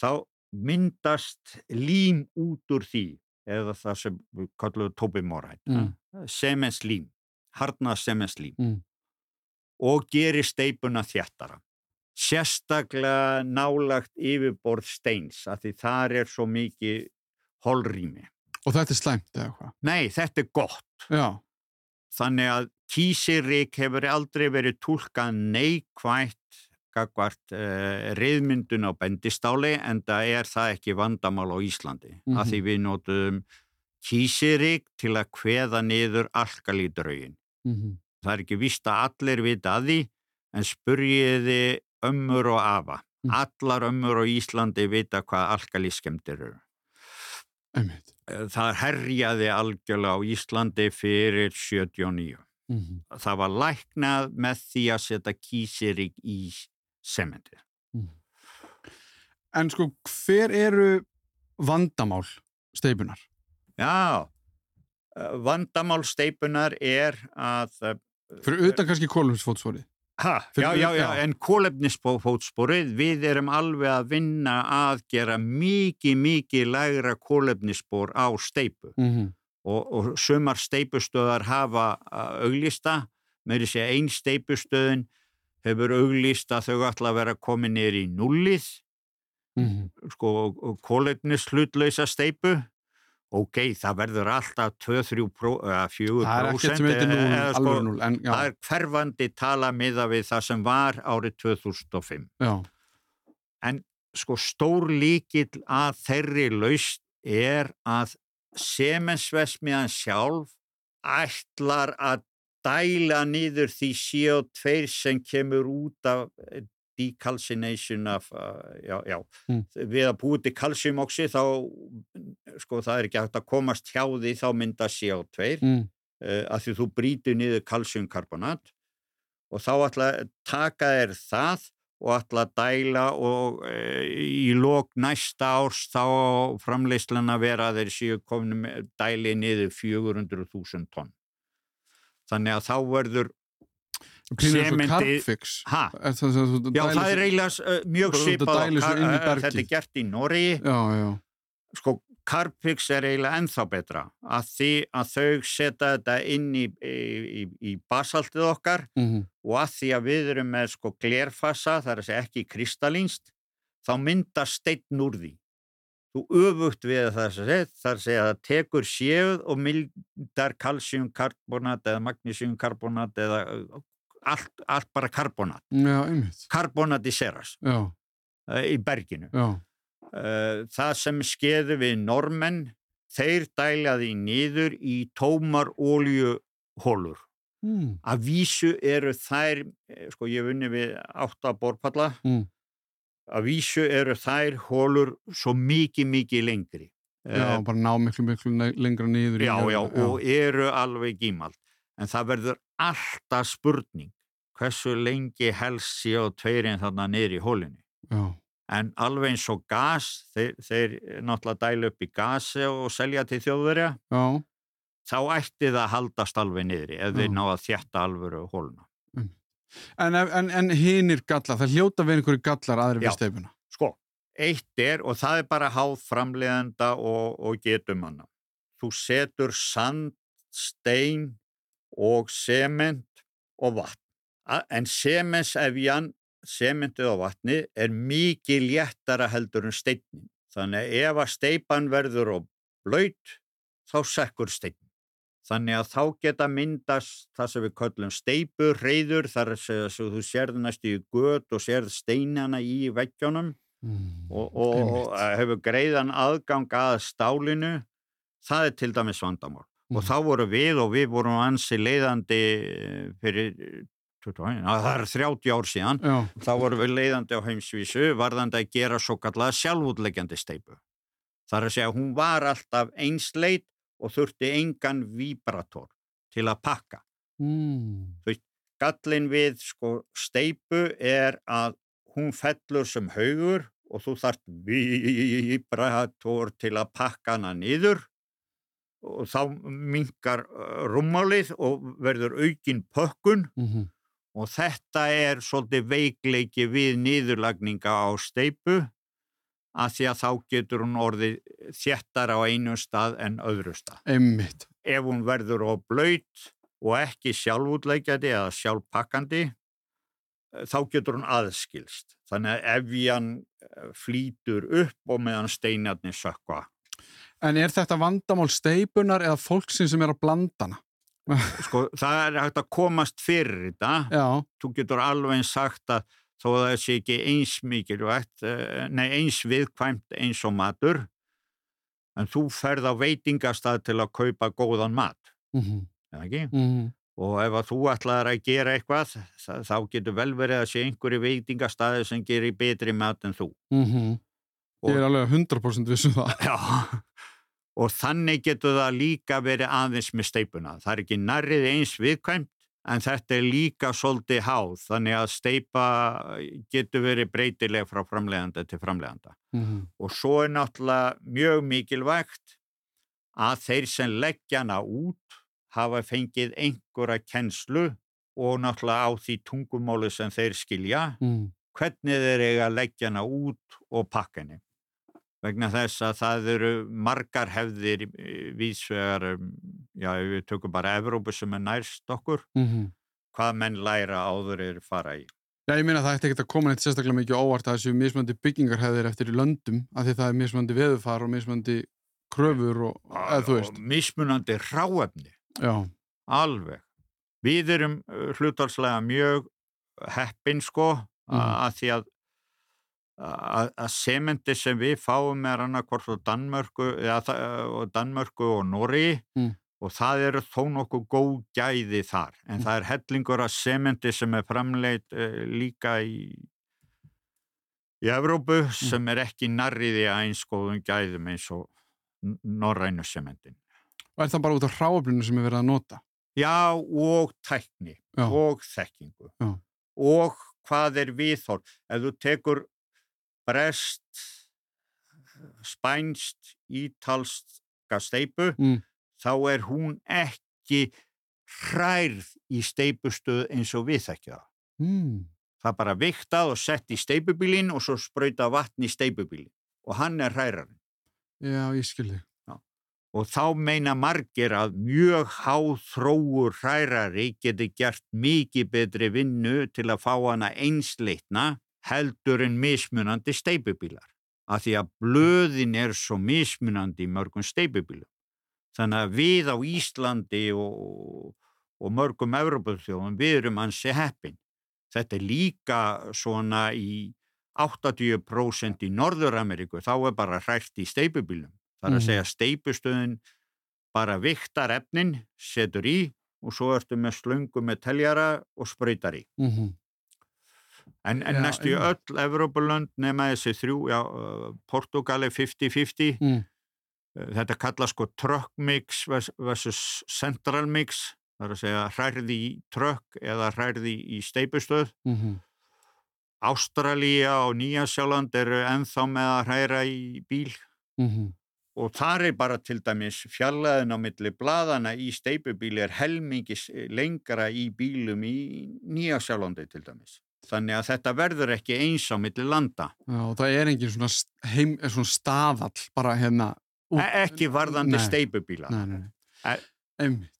Þá myndast lím út úr því, eða það sem við kallum tópimórætt, Mm. semenslím, harna semenslím Mm. og gerir steipuna þjættara. Sérstaklega nálagt yfirborð steins, af því þar er svo mikið holrými. og þetta er slæmt eða hvað? Nei, þetta er gott. Já, Þannig að kísirík hefur aldrei verið túlkað neikvægt gagvart uh, reyðmyndun á bendistáli en það er það ekki vandamál á Íslandi. Mhm. Af því við notum kísirík til að kveða niður alkalítraugin. mm -hmm. Það er ekki víst að allir vita að því en spurjiði ömmur og afa. Mm. Allar ömmur á Íslandi vita hvað alkalískemdir eru. einmitt. Það herjaði algjörlega á Íslandi fyrir 79. Mm -hmm. það var læknað með því að setja kísirík í sementið. En sko, hver eru vandamál steipunar? Já, eh, vandamál steipunar er að... eh, Fyrir utan kannski kólumsfótsvorið. Ha, já, já, já, en kólefnisfótsporið, við erum alveg að vinna að gera mikið, mikið lægra kólefnisspor á steipu Mm -hmm. og, og sumar steipustöðar hafa auglista, meiri sé ein steipustöðin hefur auglista þau ætla að vera komin nýr í nullið. Mm -hmm. sko kólefnislutlausa steipu ok, það verður alltaf 2-3 eða 4 Það er en já, það er hverfandi tala miða við það sem var árið 2005 já, sko stór líkill að þeirri laust er að semensvesmiðan sjálf ætlar að dæla niður því CO2 sem kemur út af eh, decalcination af, uh, já, já, Mm. við að búið til kalsíumoxi þá, sko það er ekki hægt að komast hjá því þá mynda CO2 mm, uh, að því þú brýtur niður kalsíumkarbonat og þá ætla að taka þér það og ætla að dæla og uh, í lok næsta árs þá framleyslan að vera að þeir séu komin með dæli niður 400.000 tonn. Þannig að þá verður, Er það, já það er eiginlega uh, mjög svipað í uh, þetta er gert í já, sko Carpix er eiginlega ennþá betra. Að því að þau setja þetta inn í, í, í, basaltið okkar mm -hmm. og að því að við erum með sko glerfassa, það er að segja ekki kristallínst, þá myndar steinn úr því. Þú öfugt við það að segja, það tekur sjöð og myndar kalsíumkarbonat eða magnísíumkarbonat eða allt, allt bara karbonat. já, einmitt. Karbonat í seras Já, í berginu. já, það sem skeði við normenn, þeir dælaði niður í tómar óljuhólur. mm, Að vísu eru þær, eh, sko ég hef unni við átta borpalla, Mm. Að vísu eru þær hólur svo mikið, mikið lengri. já, Eh, bara ná miklu, miklu lengra niður. já, já, og eru alveg gímald. En það verður alltaf spurning hversu lengi helst sé á tveirinn þarna niður í hólunni. Já, En alveg eins og gas, þeir, þeir náttúrulega dæla upp í gasi og selja til þjóðverja, já, þá ætti það að haldast alveg niðri ef Já. þeir ná að þjætta alvöru hóluna. En, en, en hinir gallar, það hljóta við einhverju gallar aðri við steipuna. Sko, eitt er, og það er bara háð framleiðenda og, og getumanna. Þú setur sand, stein og sement og vatn. En semensefjan, sementið og vatni, er mikið léttara heldur en steinin. Þannig ef að steipan verður og blöyt, þá sekkur stein. Þannig að þá geta myndast það sem við köllum steipur, reyður, þar að þú sérð næstu í gött og sérð steinana í veggjónum Mm. og, og, og hefur greiðan aðgang að stálinu, það er til dæmis vandamál. Mm. Og þá voru við og við vorum ansi leiðandi fyrir 20, na, það er 30 ár síðan, Já, þá vorum við leiðandi á heimsvísu varðandi að gera svo kallega sjálfútleggjandi steipu. Það er að segja að hún var alltaf einsleit og þurfti engan víbrator til að pakka. mm. Gallin við sko, steipu er að hún fellur sem haugur og þú þarft víbrator til að pakka hana niður og þá minkar rúmmálið og verður aukin pökkun Mm og þetta er svolítið veikleiki við niðurlagninga á steipu að því að þá getur hún orðið þjættar á einu stað en öðru stað. Einmitt. Ef hún verður á blöyt og ekki sjálfútleikjandi eða sjálfpakkandi, eh, þá getur hún aðskilst. Þannig að ef hann flýtur upp og meðan steinarnir sökva. En er þetta vandamál steipunar eða fólksinn sem er að blanda hana? Sko, það er hægt að komast fyrir þetta. Já, þú getur alveg sagt að þó að það sé ekki eins mikilvægt, eh, nei eins viðkvæmt eins og matur, en þú ferð á veitingastað til að kaupa góðan mat, mm eða ekki? -hmm. Og ef að þú ætlaðir að gera eitthvað, þá getur vel verið að sé einhverju veitingastaði sem gerir betri mat en þú. Mm Ég er alveg 100% vissum það. Já, og þannig getur það líka verið aðeins með steipuna. Það er ekki nærrið eins viðkvæmt, en þetta er líka svolítið háð, þannig að steipa getur verið breytileg frá framleganda til framleganda. Mm Og svo er náttúrulega mjög mikilvægt að þeir sem leggja hana út hafa fengið einhverja kennslu og náttúrulega á því tungumáli sem þeir skilja, -hmm. hvernig þeir eiga að leggja hana út og pakka henni. Vegna þess að það eru margar hefðir vísvegar, já, ef við tökum bara Evrópu sem er nærst okkur, Mm hvað menn læra áður er fara í. Já, ég meina að það ætti ekki að koma neitt sérstaklega mikið óvart að þessu mismöndi byggingarhæðir eftir í löndum af því það er mismöndi veðufar og mismöndi kröfur og, eða þú veist. Mismunandi ráefni. Já, Alveg. Við erum uh, hlutalslega mjög heppin sko Mhm. að því að að að sementi sem við fáum er annarkvort á Danmörku og Danmörku og Nóri Mm. og það eru þó nokkuð góð gæði þar en Mm. það er hellingur af sementi sem er framleitt uh, líka í í Evrópu sem er ekki narriði að eins góðum gæðum eins og norrænu sementin. og er það bara út af hráöflinu sem er verið að nota? Já, og tækni Já. og þekkingu Já. og hvað er viðhorf. Ef þú tekur brest, spænst, ítalska steipu, Mm. þá er hún ekki hrærð í steipustöð eins og við þekkja það. Mm. Það bara viktað og sett í steipubílinn og svo sprauta vatn í steipubílinn og hann er hrærarinn. Já, ég skilði. Og þá meina margir að mjög háþróur hærari geti gert mikið betri vinnu til að fá hana einsleitna heldur en mismunandi steipubílar. Af því að blöðin er svo mismunandi í mörgum steipubílum. Þannig að við á Íslandi og, og mörgum Evropaþjóðum við erum ansi heppin. Þetta er líka svona í 80% í Norður-Ameríku, þá er bara hrært í steipubílum. Það er að Mhm. segja steipustöðin bara viktar efnin, setur í og svo ertu með slöngu með teljara og spröytar í. Mm En, en Já, næstu í öll Evrópulönd nema þessi þrjú, já, uh, Portugali 50-50, Mm. uh, þetta kalla sko truck mix vers- versus central mix, það er að segja hræði í truck eða hræði í steipustöð. -hmm. Ástralía og Nýjasjáland eru ennþá með að hræra í bíl Mm og þar er bara til dæmis fjallaðin á milli bladana í steipubíli er helmingis lengra í bílum í Nýjasjálandi til dæmis. Þannig að þetta verður ekki eins á milli landa. Já, og það er engin svona, heim, er svona staðall bara hérna. E ekki varðandi steipubíla. Nei, nei, nei. E- Einmitt.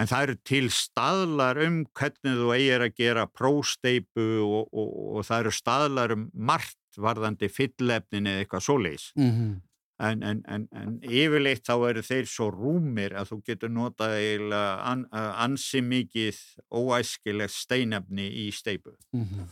En það eru til staðlar um hvernig þú eigir að gera prósteipu og, og, og það eru staðlar um margt varðandi fyllefnin eða eitthvað svoleiðis. Mm En, en, en, en yfirleitt þá eru þeir svo rúmir að þú getur notað eiginlega an, ansi mikið óæskilegt steinefni í steipu. Mm -hmm.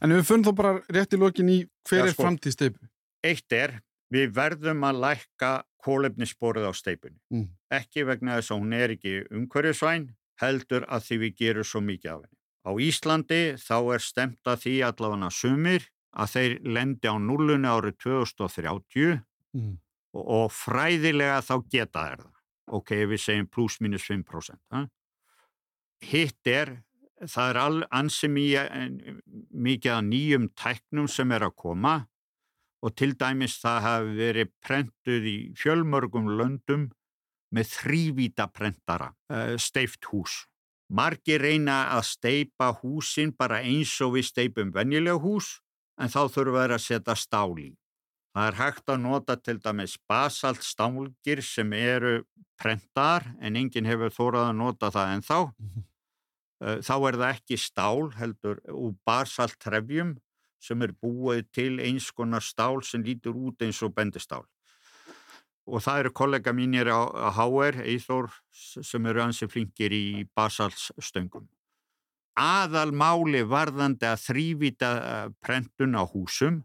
En við funnum þá bara rétt í lokin í hver Já, er sko. framtíð steipu? Eitt er, við verðum að lækka kólefnissporið á steipunni. Mm. Ekki vegna þess að hún er ekki umhverjusvæn, heldur að því við gerum svo mikið af henni. Á Íslandi þá er stemt að því allavega sumir að þeir lendi á nullunni árið 2030 Mm. og, og fræðilega þá geta þær það. Ok, við segjum pluss minus 5%. Ha? Hitt er, það er ansi mikið af nýjum tæknum sem er að koma og til dæmis það hafi verið prentuð í fjölmörgum löndum með þrývíta prentara, uh, steift hús. Margir reyna að steipa húsin bara eins og við steipum venjuleg hús en þá þurfa þeir að setja stál í. Það er hægt að nota til dæmis basalt stálgir sem eru prentar en enginn hefur þórað að nota það en þá. Mhm. Þá er það ekki stál heldur úr basalt trefjum sem er búið til eins konar stál sem lítur út eins og bendistál. Og það eru kollega mínir á HR, Eithor, sem eru ansi flinkir í basaltstöngum. Aðal máli varðandi að þrývita eh, prentun á húsum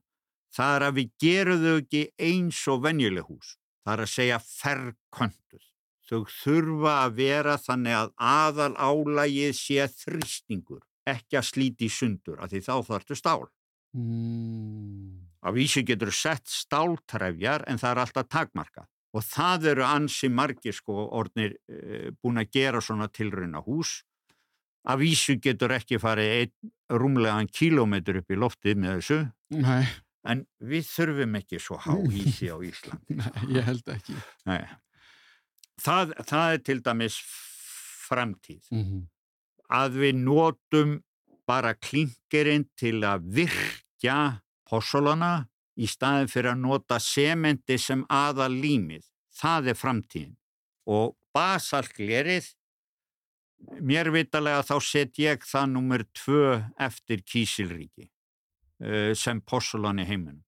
það er að við gerum þau ekki eins og venjuleg hús. Það er að segja ferköntuð. Þau þurfa að vera þannig að aðal álægið sé þrýstingur, ekki að slíti sundur, af því þá þarftu stál. Mm. Af vísu getur sett stáltrefjar en það er alltaf takmarkað. Og það eru ansi margir sko orðnir e, búin að gera svona tilrauna hús. Af vísu getur ekki farið einn rúmlegan kílómetr upp í loftið með þessu. Nei, En við þurfum ekki svo há ísi á Íslandi. nei, ég held ekki. Nei. Það, það er til dæmis framtíð. Mm Að við notum bara klinkerinn til að virkja possolana í staðin fyrir að nota sementi sem aða límið. Það er framtíðin. Og basalglerið, mér vitalega þá set ég það nummer tvö eftir kísilríki sem possolan í heiminum.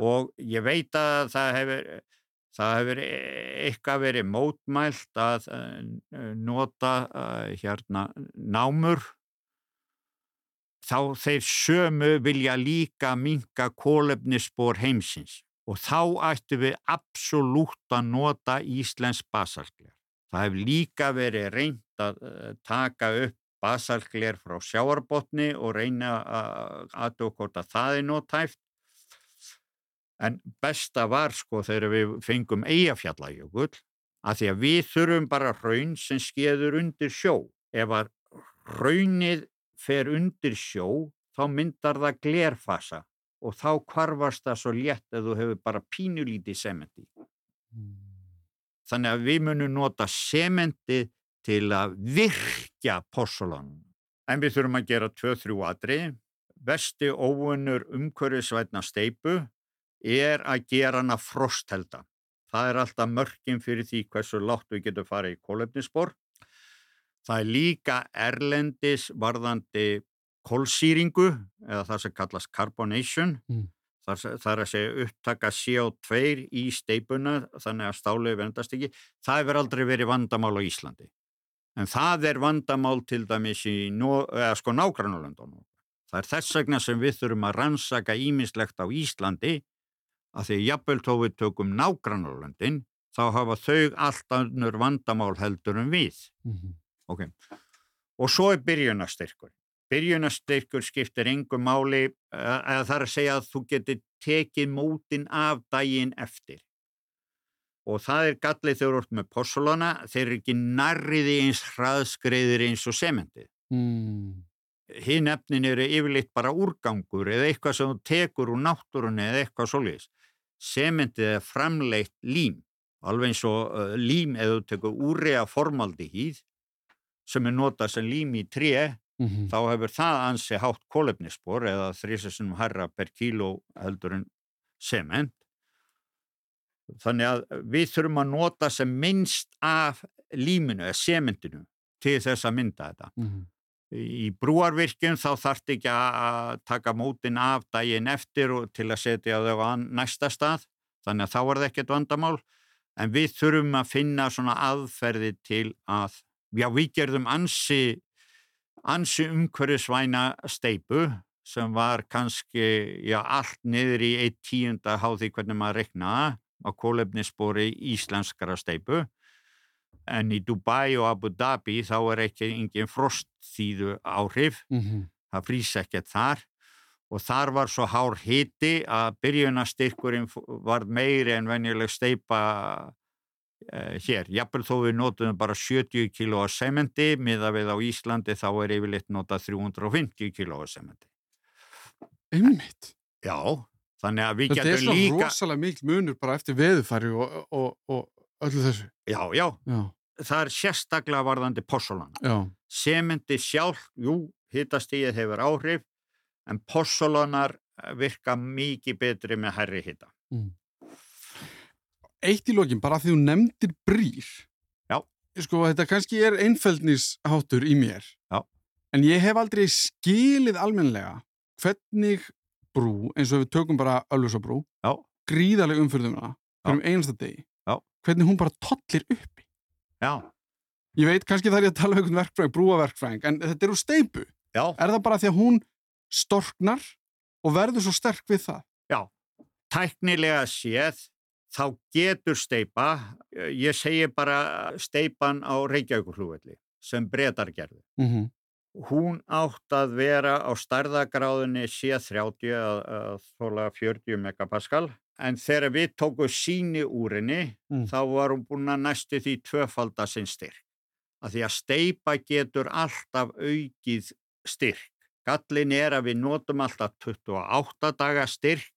Og ég veit að það hefur, það hefur eitthvað verið mótmælt að eh, nota eh, hérna námur þá þeir sömu vilja líka minka kólefnisspor heimsins og þá ættu við absolutt að nota Íslensk basalgler. Það hefur líka verið reynd að eh, taka upp basalgler frá sjáarbotni og reyna að aðtöku hvort að það er nótæft. En besta var sko þegar við fengum eigafjallajökull að því að við þurfum bara raun sem skeður undir sjó. Ef að raunnið fer undir sjó þá myndar það glerfasa og þá kvarfast það svo létt að þú hefur bara pínulítið sementi. Þannig að við munum nota sementi til að virkja possolan. En við þurfum að gera 2-3 atri. Vesti óunur umhverfisvætna steipu er að gera hana frostelda. Það er alltaf mörkin fyrir því hversu látt við getum farið í kólefnisspor. Það er líka erlendis varðandi kólsýringu eða það sem kallast carbonation. Mm. Það, það er að segja upptaka CO2 í steipuna þannig að stálið vendast ekki. Það hefur aldrei verið vandamál á Íslandi. En það er vandamál til dæmis í sko nágrannulöndunum. Það er þess vegna sem við þurfum að rannsaka ímislegt á Íslandi að því jafnvel þó við tökum nágrannulöndin þá hafa þau allt annur vandamál heldur en við. Mhm. Ok. Og svo er byrjunastyrkur. Byrjunastyrkur skiptir engum máli eða það er að segja að þú getur tekið mótin af daginn eftir. Og það er gallið þegar ert með possulana, þeir eru ekki narriði eins hraðskreiðir eins og sementið. Mm. Hinn efnin eru yfirleitt bara úrgangur eða eitthvað sem þú tekur úr náttúrunni eða eitthvað svoleiðis. Sementið er framleitt lím, alveg eins og uh, lím eða þú tekur úrrea formaldihýð sem er notað sem lím í tré, Mm þá hefur það ansi hátt kólefnisspor eða þrísasunum herra per kíló heldur en sement. Þannig að við þurfum að nota sem minnst af líminu eða sementinu til þess að mynda þetta. -hmm. Í brúarvirkjum þá þarf ekki að taka mótin af daginn eftir til að setja þau á næsta stað. þannig að þá var það ekkert vandamál en við þurfum að finna svona aðferði til að já, við gerðum ansi ansi umhverjusvæna steipu sem var kannski já, allt niður í eitt tíunda háði hvernig maður reknaða á kólefnisspori íslenskara steipu en í Dubai og Abu Dhabi þá er ekki engin frostþýðu áhrif mm -hmm. það frýs ekkert þar og þar var svo hár hiti að byrjunastyrkurinn var meiri en venjuleg steipa uh, hér. Jafnvel þó við notum bara 70 kg að sementi, miða við á Íslandi þá er yfirleitt notað 350 kg að sementi. Einmitt. Já, þannig að við Þetta er getum svo líka... rosalega mikil munur bara eftir veðufæri og, og, og öllu þessu. Já, já, Já, það er sérstaklega varðandi possolana. já, Sementi sjálf, jú, hittastíð hefur áhrif, en possolanar virka mikið betri með herri hitta. eitt í lokin, bara því þú nefndir brýr. Já. Sko, þetta kannski er einfeldnisháttur í mér. Já. En ég hef aldrei skilið almennilega hvernig brú, eins og við tökum bara Öllusabrú, Já. gríðarleg umfyrðumna fyrir um einasta degi, Já. hvernig hún bara tollir uppi. Já, Ég veit, kannski þarf ég að tala um einhvern verkfræðing, brúaverkfræðing, en þetta er úr steipu. já, Er það bara því að hún storknar og verður svo sterk við það? tæknilega séð þá getur steipa, ég segi bara steipan á Reykjavíkurflugvelli sem breytar gerðu. Mm -hmm. Hún átt að vera á starðagráðunni C30 að, að þóla 40 megapascal en þegar við tókum síni úrinni Mm. þá var hún búin að næstu því tvöfalda sinn styrk. Að því að steipa getur alltaf aukið styrk. Gallin er að við notum alltaf 28 daga styrk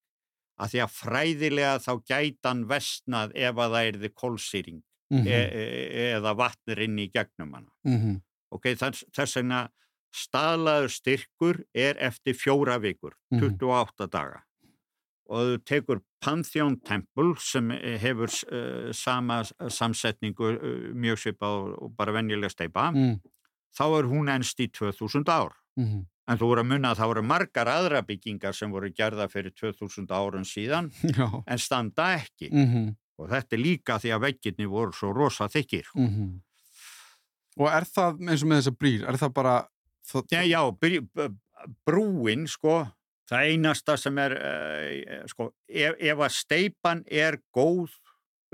að því að fræðilega þá gætan vestnað ef að það erði kólsýring Mm e e eða vatnir inn í gegnum hana. -hmm. Ok, þess, þess vegna staðlaður styrkur er eftir fjóra vikur, Mhm. 28 daga. Og þú tekur Pantheon Temple sem hefur uh, sama samsetningu uh, mjög svipað og, og bara venjulega steipa, Mm þá er hún ennst í 2000 ár. -hmm. En þú voru að munna að það voru margar aðra byggingar sem voru gerða fyrir 2000 árun síðan Já. en standa ekki. Mm -hmm. Og þetta er líka því að veggirni voru svo rosa þykir. Mm Og er það eins og með þessa brýr, er það bara Já, já, brúin, sko, það einasta sem er, uh, sko, ef, ef að steipan er góð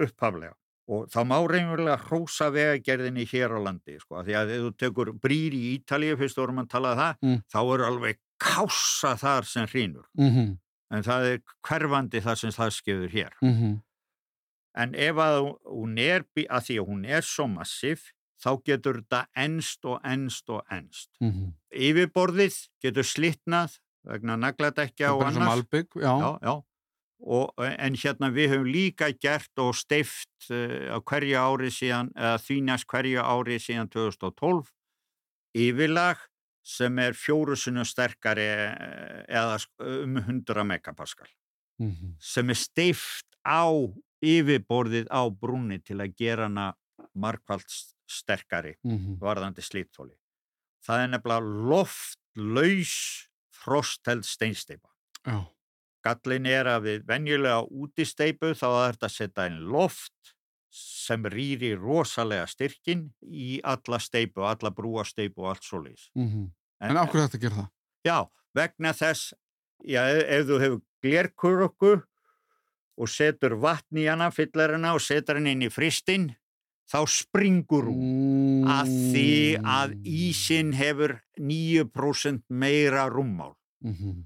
upphaflega og þá má reynverulega hrósa vegagerðinni hér á landi, sko, því að ef þú tekur brýr í Ítalíu, fyrst vorum að tala um það, Mm. þá eru alveg kása þar sem hrínur, mm en það er hverfandi þar sem það skefur hér. -hmm. En ef að hún er, að því að hún er svo massíf, þá getur þetta enst og enst og enst. Mm -hmm. yfirborðið getur slitnað vegna nagladekja og annars. malbygg, já. Já, já. Og, en hérna við höfum líka gert og steift uh, á hverju ári síðan, eða þýnast hverju ári síðan 2012 yfirlag sem er fjórusunum sterkari eh, eða um 100 megapascal Mm -hmm. sem er steift á yfirborðið á brúnni til að gera hana markvalt sterkari Mm varðandi slítþóli. Það er nefnilega loftlaus frostheld steinsteipa. Já. Gallin er að við venjulega útisteipu þá er þetta að setja inn loft sem rýri rosalega styrkin í alla steipu, alla brúasteipu og allt svoleiðis. Mm En af hverju þetta gera það? Já, vegna þess, já, ef, ef þú hefur glerkurokku og setur vatn í hana, fyllar hana og setur hana inn í fristinn, þá springur hún að því að ísin hefur 9% meira rúmmál Mm -hmm.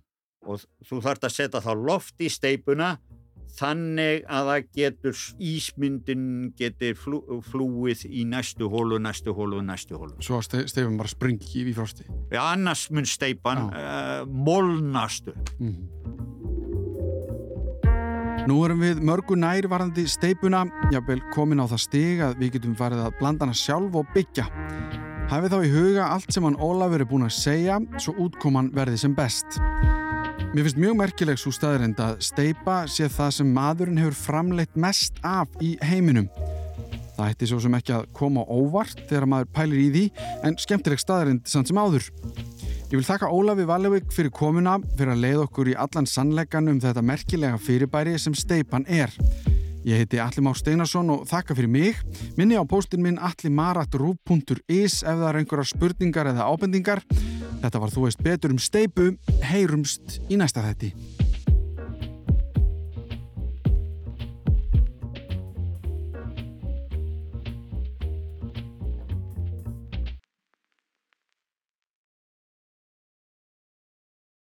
og þú þarft að setja þá loft í steipuna þannig að það getur ísmyndin getur flú, flúið í næstu hólu, næstu hólu, næstu hólu. Svo að steifum bara springi í frosti. Já, annars mun steipan uh, molnastu. Mm Nú erum við mörgu nærvarandi steipuna, jábel komin á það stig að við getum farið að blanda hana sjálf og byggja. Hafið þá í huga allt sem hann Ólafur er búin að segja, svo útkoman verði sem best. Mér finnst mjög merkileg svo staðrind að steipa sé það sem maðurinn hefur framleitt mest af í heiminum. Það hætti svo sem ekki að koma óvart þegar maður pælir í því, en skemmtileg staðrind samt sem áður. Ég vil þakka Ólafi Valevik fyrir komuna, fyrir að leið okkur í allan sannleikan um þetta merkilega fyrirbæri sem steipan er. Ég heiti Alli Már Steinarsson og þakka fyrir mig. Minni á postin minn allimarat.rú.is ef það er einhverjar spurningar eða ábendingar. Þetta var Þú veist betur um steipu. Heyrumst í næsta þetti.